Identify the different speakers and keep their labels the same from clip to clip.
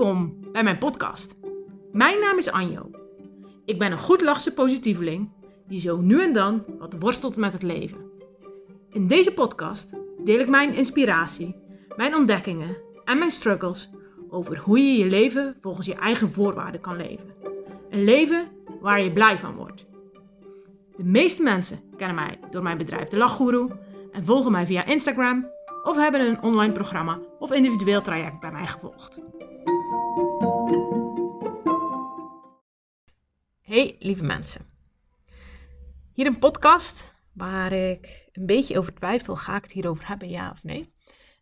Speaker 1: Welkom bij mijn podcast. Mijn naam is Anjo. Ik ben een goedlachse positieveling die zo nu en dan wat worstelt met het leven. In deze podcast deel ik mijn inspiratie, mijn ontdekkingen en mijn struggles over hoe je je leven volgens je eigen voorwaarden kan leven. Een leven waar je blij van wordt. De meeste mensen kennen mij door mijn bedrijf De Lachgoeroe en volgen mij via Instagram of hebben een online programma of individueel traject bij mij gevolgd. Hey lieve mensen. Hier een podcast waar ik een beetje over twijfel, ga ik het hierover hebben, ja of nee?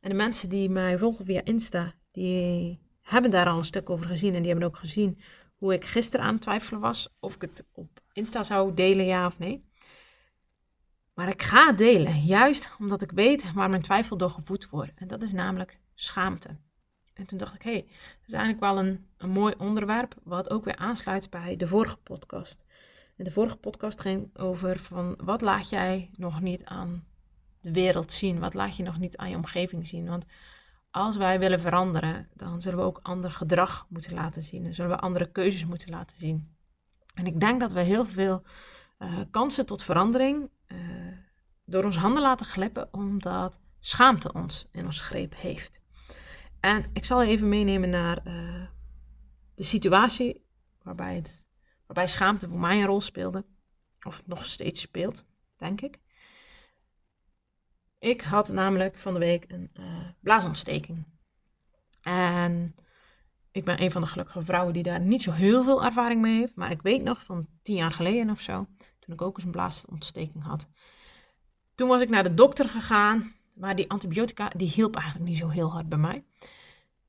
Speaker 1: En de mensen die mij volgen via Insta, die hebben daar al een stuk over gezien en die hebben ook gezien hoe ik gisteren aan het twijfelen was of ik het op Insta zou delen, ja of nee. Maar ik ga het delen, juist omdat ik weet waar mijn twijfel door gevoed wordt. En dat is namelijk schaamte. En toen dacht ik, hé, hey, dat is eigenlijk wel een, een mooi onderwerp, wat ook weer aansluit bij de vorige podcast. En de vorige podcast ging over van, wat laat jij nog niet aan de wereld zien? Wat laat je nog niet aan je omgeving zien? Want als wij willen veranderen, dan zullen we ook ander gedrag moeten laten zien. Dan zullen we andere keuzes moeten laten zien. En ik denk dat we heel veel uh, kansen tot verandering uh, door ons handen laten glippen, omdat schaamte ons in ons greep heeft. En ik zal even meenemen naar uh, de situatie waarbij, het, waarbij schaamte voor mij een rol speelde, of nog steeds speelt, denk ik. Ik had namelijk van de week een blaasontsteking. En ik ben een van de gelukkige vrouwen die daar niet zo heel veel ervaring mee heeft. Maar ik weet nog van tien jaar geleden of zo, toen ik ook eens een blaasontsteking had. Toen was ik naar de dokter gegaan, maar die antibiotica die hielp eigenlijk niet zo heel hard bij mij.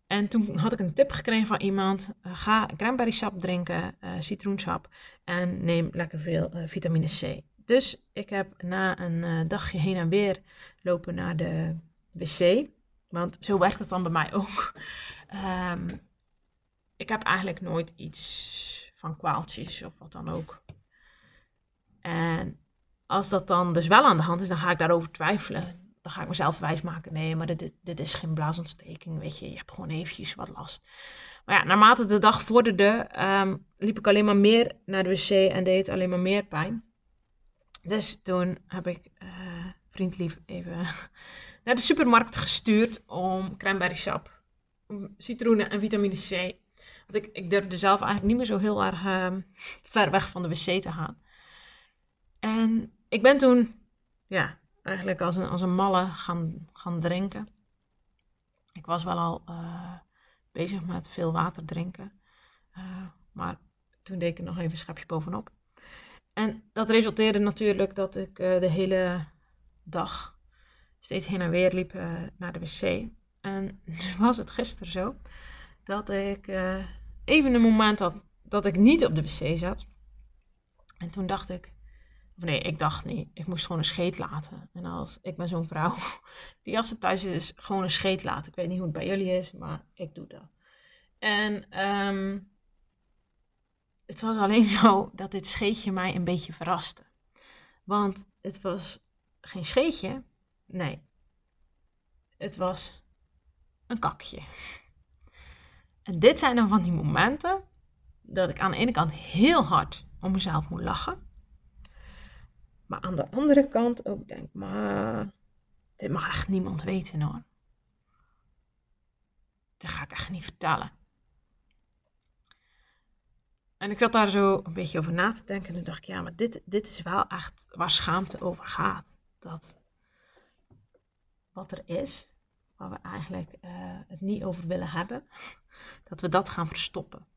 Speaker 1: En toen had ik een tip gekregen van iemand: uh, ga cranberry sap drinken, uh, citroensap en neem lekker veel uh, vitamine C. Dus ik heb na een dagje heen en weer lopen naar de wc, want zo werkt het dan bij mij ook. Um, ik heb eigenlijk nooit iets van kwaaltjes of wat dan ook. En als dat dan dus wel aan de hand is, dan ga ik daarover twijfelen. Dan ga ik mezelf wijsmaken, nee, maar dit, dit is geen blaasontsteking, weet je. Je hebt gewoon eventjes wat last. Maar ja, naarmate de dag vorderde, um, liep ik alleen maar meer naar de wc en deed alleen maar meer pijn. Dus toen heb ik uh, vriendlief even naar de supermarkt gestuurd om cranberry sap, citroenen en vitamine C want ik, ik durfde zelf eigenlijk niet meer zo heel erg uh, ver weg van de wc te gaan. En ik ben toen, ja, eigenlijk als een, als een malle gaan, gaan drinken. Ik was wel al uh, bezig met veel water drinken. Uh, maar toen deed ik er nog even een schapje bovenop. En dat resulteerde natuurlijk dat ik uh, de hele dag steeds heen en weer liep naar de wc. En nu was het gisteren zo dat ik even een moment had dat ik niet op de wc zat. En toen dacht ik, nee, ik dacht niet, ik moest gewoon een scheet laten. En als ik ben zo'n vrouw die als ze thuis is, gewoon een scheet laat. Ik weet niet hoe het bij jullie is, maar ik doe dat. En um, het was alleen zo dat dit scheetje mij een beetje verraste. Want het was geen scheetje, nee. Het was een kakje. En dit zijn dan van die momenten dat ik aan de ene kant heel hard om mezelf moet lachen. Maar aan de andere kant ook denk, maar dit mag echt niemand weten hoor. Dat ga ik echt niet vertellen. En ik zat daar zo een beetje over na te denken. En toen dacht ik, ja, maar dit, dit is wel echt waar schaamte over gaat. Dat wat er is, waar we eigenlijk uh, het niet over willen hebben, dat we dat gaan verstoppen.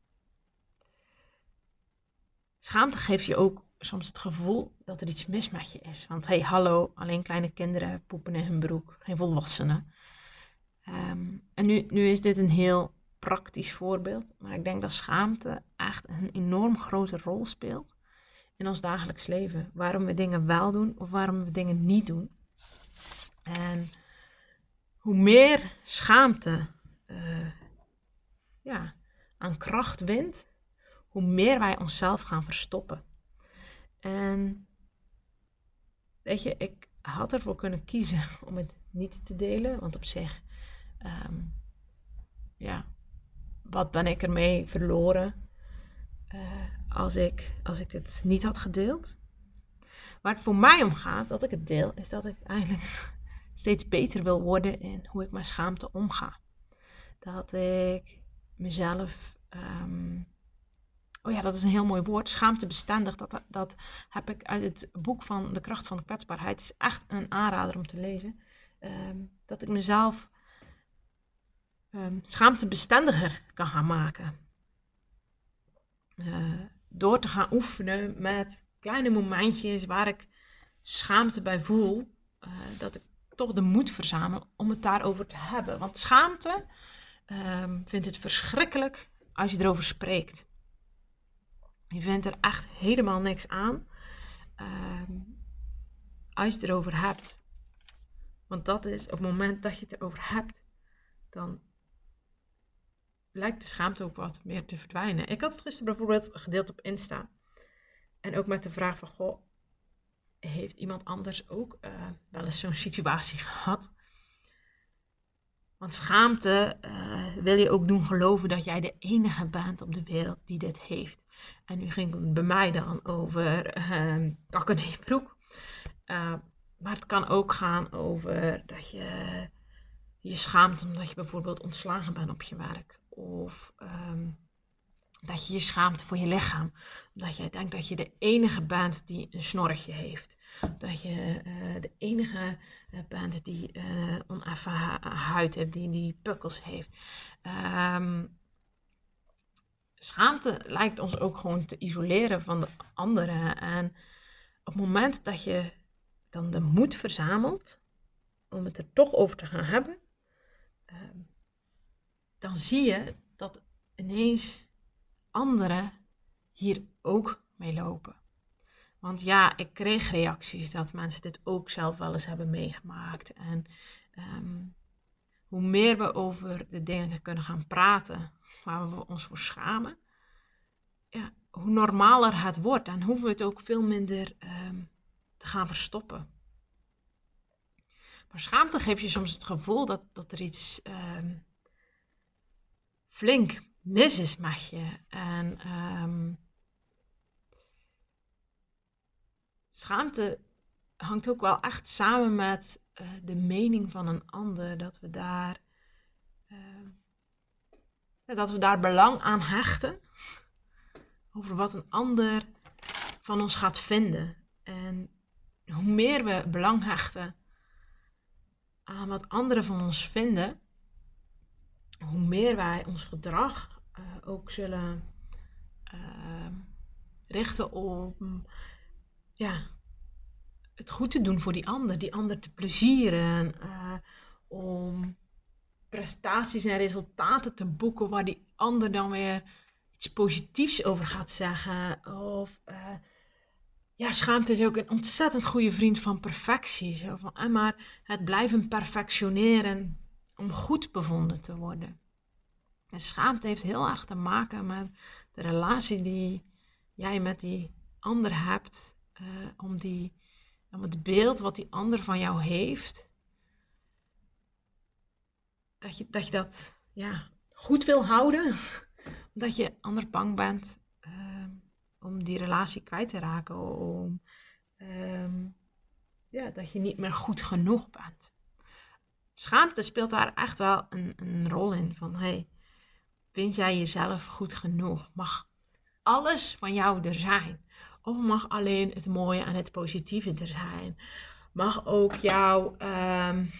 Speaker 1: Schaamte geeft je ook soms het gevoel dat er iets mis met je is. Want hey, hallo, alleen kleine kinderen poepen in hun broek, geen volwassenen. Um, en nu, nu is dit een heel praktisch voorbeeld, maar ik denk dat schaamte echt een enorm grote rol speelt in ons dagelijks leven. Waarom we dingen wel doen of waarom we dingen niet doen. En hoe meer schaamte uh, ja, aan kracht wint, hoe meer wij onszelf gaan verstoppen. En weet je, ik had ervoor kunnen kiezen om het niet te delen, want op zich, um, ja, wat ben ik ermee verloren uh, als, ik, als ik het niet had gedeeld. Waar het voor mij om gaat, dat ik het deel, is dat ik eigenlijk steeds beter wil worden in hoe ik met schaamte omga. Dat ik mezelf um, oh ja, dat is een heel mooi woord, schaamtebestendig. Dat, dat heb ik uit het boek van De Kracht van de Kwetsbaarheid. Is echt een aanrader om te lezen. Ehm, dat ik mezelf um, schaamtebestendiger kan gaan maken. Uh, door te gaan oefenen met kleine momentjes waar ik schaamte bij voel. Uh, dat ik toch de moed verzamel om het daarover te hebben. Want schaamte um, vindt het verschrikkelijk als je erover spreekt. Je vindt er echt helemaal niks aan. Ehm, als je het erover hebt. Want dat is op het moment dat je het erover hebt, dan lijkt de schaamte ook wat meer te verdwijnen. Ik had het gisteren bijvoorbeeld gedeeld op Insta. En ook met de vraag van, goh, heeft iemand anders ook uh, wel eens zo'n situatie gehad? Want schaamte uh, wil je ook doen geloven dat jij de enige bent op de wereld die dit heeft. En nu ging het bij mij dan over uh, kakken in broek. Uh, maar het kan ook gaan over dat je je schaamt omdat je bijvoorbeeld ontslagen bent op je werk. Of um, dat je je schaamt voor je lichaam. Omdat jij denkt dat je de enige bent die een snorretje heeft. Dat je uh, de enige uh, bent die uh, oneffen huid heeft, die, die pukkels heeft. Um, schaamte lijkt ons ook gewoon te isoleren van de anderen. En op het moment dat je dan de moed verzamelt om het er toch over te gaan hebben, ehm, dan zie je dat ineens anderen hier ook mee lopen. Want ja, ik kreeg reacties dat mensen dit ook zelf wel eens hebben meegemaakt. En um, hoe meer we over de dingen kunnen gaan praten waar we ons voor schamen, ja, hoe normaler het wordt. En hoeven we het ook veel minder um, te gaan verstoppen. Maar schaamte geeft je soms het gevoel dat, dat er iets um, flink mis is. En um, schaamte hangt ook wel echt samen met uh, de mening van een ander. Dat we daar, uh, dat we daar belang aan hechten. Over wat een ander van ons gaat vinden. En hoe meer we belang hechten aan wat anderen van ons vinden, hoe meer wij ons gedrag uh, ook zullen uh, richten om ja, het goed te doen voor die ander, die ander te plezieren, uh, om prestaties en resultaten te boeken waar die ander dan weer iets positiefs over gaat zeggen. Of ja, schaamte is ook een ontzettend goede vriend van perfectie. Zo van, maar het blijven perfectioneren om goed bevonden te worden. En schaamte heeft heel erg te maken met de relatie die jij met die ander hebt. Uh, om, die, om het beeld wat die ander van jou heeft. Dat je dat, ja, goed wil houden. Omdat je anders bang bent uh, om die relatie kwijt te raken. Om, um, ja, dat je niet meer goed genoeg bent. Schaamte speelt daar echt wel een, een rol in. Van hey, Vind jij jezelf goed genoeg? Mag alles van jou er zijn? Of mag alleen het mooie en het positieve er zijn? Mag ook jouw, um,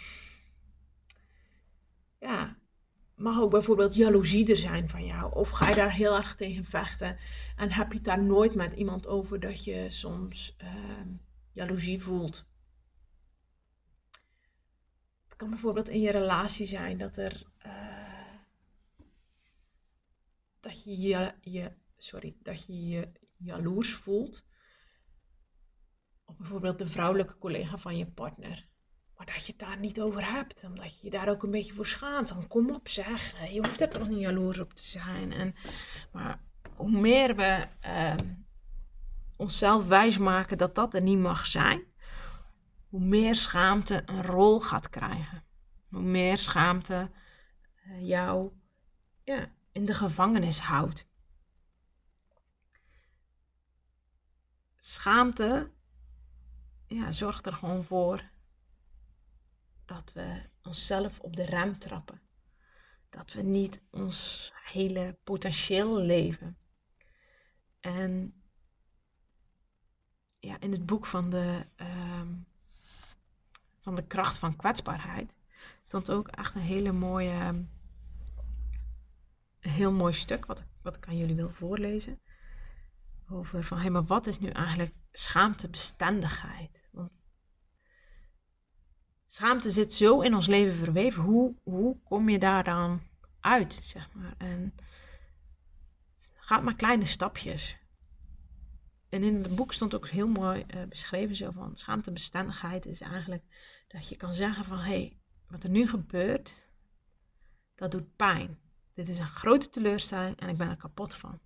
Speaker 1: ja, mag ook bijvoorbeeld jaloezie er zijn van jou? Of ga je daar heel erg tegen vechten? En heb je het daar nooit met iemand over dat je soms um, jaloezie voelt? Het kan bijvoorbeeld in je relatie zijn dat er. Uh, dat je je, sorry, dat je jaloers voelt op bijvoorbeeld de vrouwelijke collega van je partner. Maar dat je het daar niet over hebt, omdat je je daar ook een beetje voor schaamt. Van kom op zeg, je hoeft er toch niet jaloers op te zijn. En, maar hoe meer we uh, onszelf wijsmaken dat dat er niet mag zijn, hoe meer schaamte een rol gaat krijgen. Hoe meer schaamte uh, jou ja, in de gevangenis houdt. Schaamte ja, zorgt er gewoon voor dat we onszelf op de rem trappen. Dat we niet ons hele potentieel leven. En ja, in het boek van de, ehm, van de kracht van kwetsbaarheid stond ook echt een hele mooie, een heel mooi stuk wat, wat ik aan jullie wil voorlezen. Over van, maar wat is nu eigenlijk schaamtebestendigheid? Want schaamte zit zo in ons leven verweven. Hoe, hoe kom je daar dan uit, zeg maar? En het gaat maar kleine stapjes. En in het boek stond ook heel mooi uh, beschreven zo van schaamtebestendigheid is eigenlijk dat je kan zeggen van hé, hey, wat er nu gebeurt, dat doet pijn. Dit is een grote teleurstelling en ik ben er kapot van.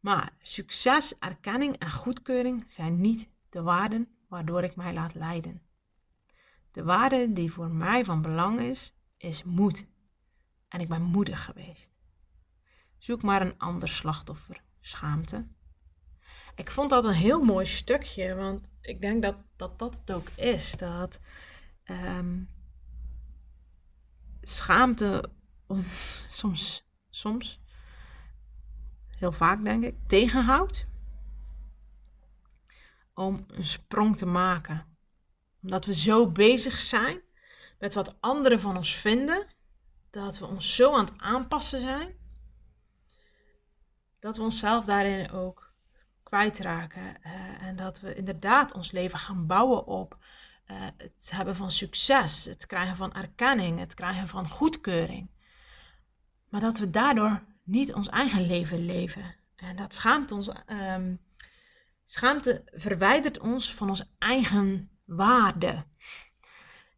Speaker 1: Maar succes, erkenning en goedkeuring zijn niet de waarden waardoor ik mij laat leiden. De waarde die voor mij van belang is, is moed. En ik ben moedig geweest. Zoek maar een ander slachtoffer, schaamte. Ik vond dat een heel mooi stukje, want ik denk dat dat, dat het ook is. Dat um, schaamte ons soms, soms, heel vaak denk ik, tegenhoudt om een sprong te maken. Omdat we zo bezig zijn met wat anderen van ons vinden, dat we ons zo aan het aanpassen zijn, dat we onszelf daarin ook kwijtraken. Uh, en dat we inderdaad ons leven gaan bouwen op uh, het hebben van succes, het krijgen van erkenning, het krijgen van goedkeuring. Maar dat we daardoor niet ons eigen leven leven. En dat schaamt ons. Um, schaamte verwijdert ons van onze eigen waarde.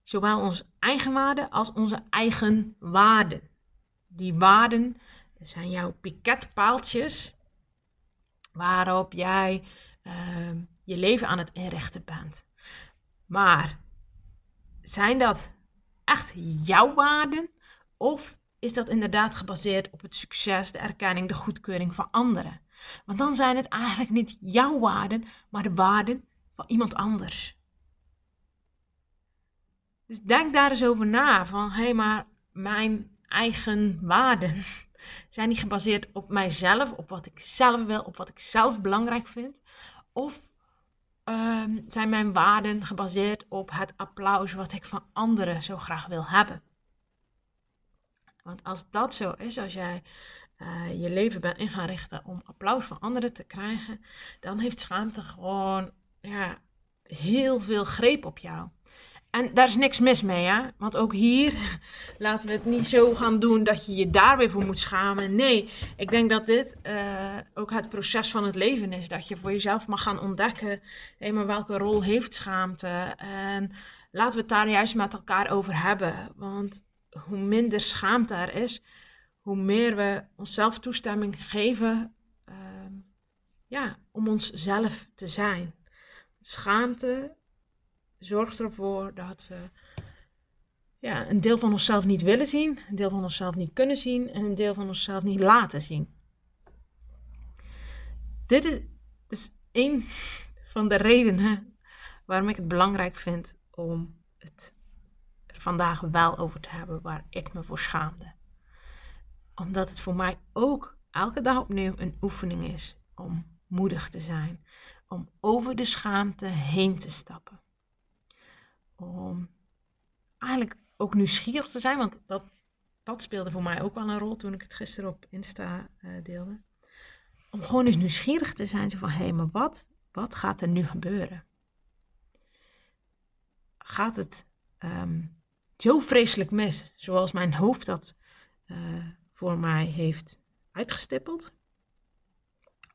Speaker 1: Zowel onze eigen waarde als onze eigen waarden. Die waarden zijn jouw piketpaaltjes waarop jij uh, je leven aan het inrichten bent. Maar zijn dat echt jouw waarden? Of is dat inderdaad gebaseerd op het succes, de erkenning, de goedkeuring van anderen? Want dan zijn het eigenlijk niet jouw waarden, maar de waarden van iemand anders. Dus denk daar eens over na. Van hé, hey, maar mijn eigen waarden zijn die gebaseerd op mijzelf, op wat ik zelf wil, op wat ik zelf belangrijk vind? Of Ehm, zijn mijn waarden gebaseerd op het applaus wat ik van anderen zo graag wil hebben. Want als dat zo is, als jij uh, je leven bent in gaan richten om applaus van anderen te krijgen, dan heeft schaamte gewoon ja, heel veel greep op jou. En daar is niks mis mee, hè? Want ook hier laten we het niet zo gaan doen dat je je daar weer voor moet schamen. Nee, ik denk dat dit uh, ook het proces van het leven is. Dat je voor jezelf mag gaan ontdekken, hé, maar welke rol heeft schaamte? En laten we het daar juist met elkaar over hebben. Want hoe minder schaamte er is, hoe meer we onszelf toestemming geven uh, ja, om onszelf te zijn. Schaamte zorgt ervoor dat we ja, een deel van onszelf niet willen zien, een deel van onszelf niet kunnen zien en een deel van onszelf niet laten zien. Dit is dus een van de redenen waarom ik het belangrijk vind om het vandaag wel over te hebben waar ik me voor schaamde. Omdat het voor mij ook elke dag opnieuw een oefening is om moedig te zijn, om over de schaamte heen te stappen om eigenlijk ook nieuwsgierig te zijn, want dat, dat speelde voor mij ook wel een rol toen ik het gisteren op Insta uh, deelde. Om gewoon eens nieuwsgierig te zijn, zo van hé, hey, maar wat, wat gaat er nu gebeuren? Gaat het um, zo vreselijk mis, zoals mijn hoofd dat uh, voor mij heeft uitgestippeld?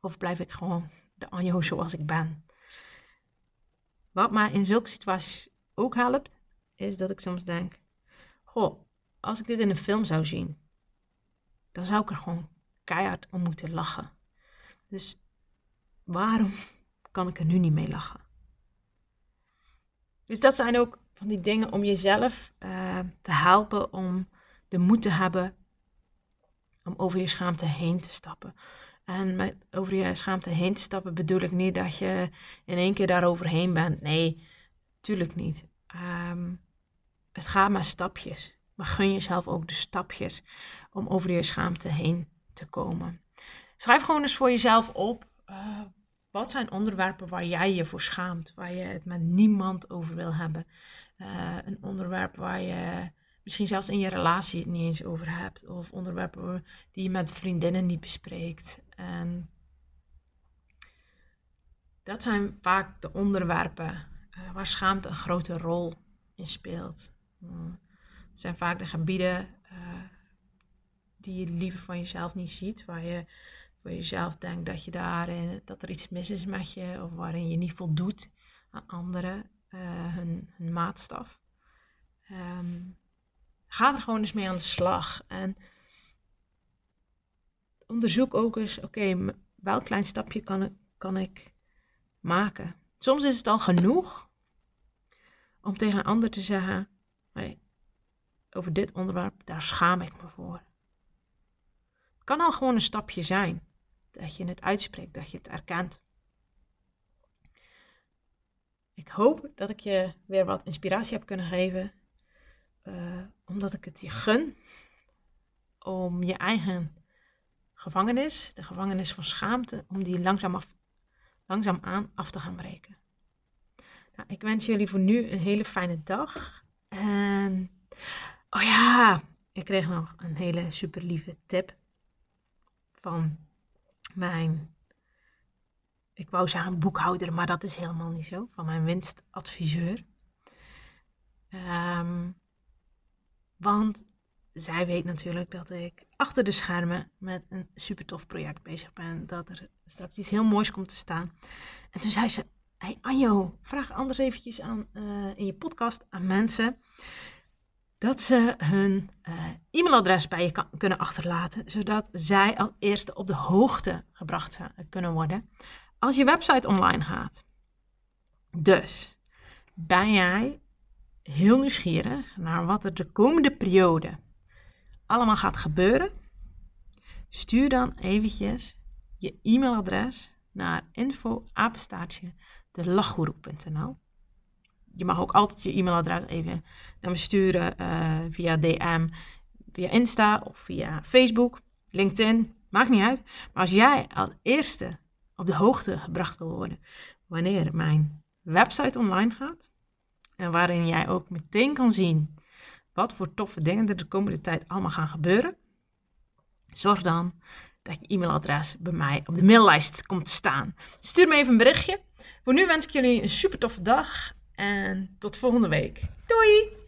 Speaker 1: Of blijf ik gewoon de Anjo zoals ik ben? Wat mij in zulke situaties ook helpt, is dat ik soms denk: Goh, als ik dit in een film zou zien, dan zou ik er gewoon keihard om moeten lachen. Dus waarom kan ik er nu niet mee lachen? Dus dat zijn ook van die dingen om jezelf uh, te helpen om de moed te hebben om over je schaamte heen te stappen. En met over je schaamte heen te stappen bedoel ik niet dat je in één keer daaroverheen bent. Nee, tuurlijk niet. Ehm, het gaat maar stapjes. Maar gun jezelf ook de stapjes om over je schaamte heen te komen. Schrijf gewoon eens voor jezelf op. Uh, wat zijn onderwerpen waar jij je voor schaamt? Waar je het met niemand over wil hebben? Uh, een onderwerp waar je misschien zelfs in je relatie het niet eens over hebt. Of onderwerpen die je met vriendinnen niet bespreekt. En dat zijn vaak de onderwerpen uh, waar schaamte een grote rol in speelt. Uh, het zijn vaak de gebieden die je liever van jezelf niet ziet, waar je voor jezelf denkt dat, je daarin, dat er iets mis is met je, of waarin je niet voldoet aan anderen, uh, hun, hun, maatstaf. Um, ga er gewoon eens mee aan de slag. En onderzoek ook eens, oké, welk klein stapje kan ik, kan ik maken? Soms is het al genoeg om tegen een ander te zeggen, hey, over dit onderwerp, daar schaam ik me voor. Het kan al gewoon een stapje zijn dat je het uitspreekt, dat je het erkent. Ik hoop dat ik je weer wat inspiratie heb kunnen geven, uh, omdat ik het je gun om je eigen gevangenis, de gevangenis van schaamte, om die langzaam, af, langzaam aan af te gaan breken. Nou, ik wens jullie voor nu een hele fijne dag. En, oh ja, ik kreeg nog een hele super lieve tip van mijn, ik wou zeggen boekhouder, maar dat is helemaal niet zo, van mijn winstadviseur. Um, want zij weet natuurlijk dat ik achter de schermen met een super tof project bezig ben. Dat er straks iets heel moois komt te staan. En toen zei ze: Hey Anjo, vraag anders eventjes aan, uh, in je podcast aan mensen dat ze hun uh, e-mailadres bij je kunnen achterlaten, zodat zij als eerste op de hoogte gebracht kunnen worden als je website online gaat. Dus ben jij heel nieuwsgierig naar wat er de komende periode allemaal gaat gebeuren? Stuur dan eventjes je e-mailadres naar info-apenstaartje je mag ook altijd je e-mailadres even naar me sturen uh, via DM, via Insta of via Facebook, LinkedIn, maakt niet uit. Maar als jij als eerste op de hoogte gebracht wil worden wanneer mijn website online gaat en waarin jij ook meteen kan zien wat voor toffe dingen er de komende tijd allemaal gaan gebeuren, zorg dan dat je e-mailadres bij mij op de maillijst komt te staan. Stuur me even een berichtje. Voor nu wens ik jullie een super toffe dag en tot volgende week. Doei!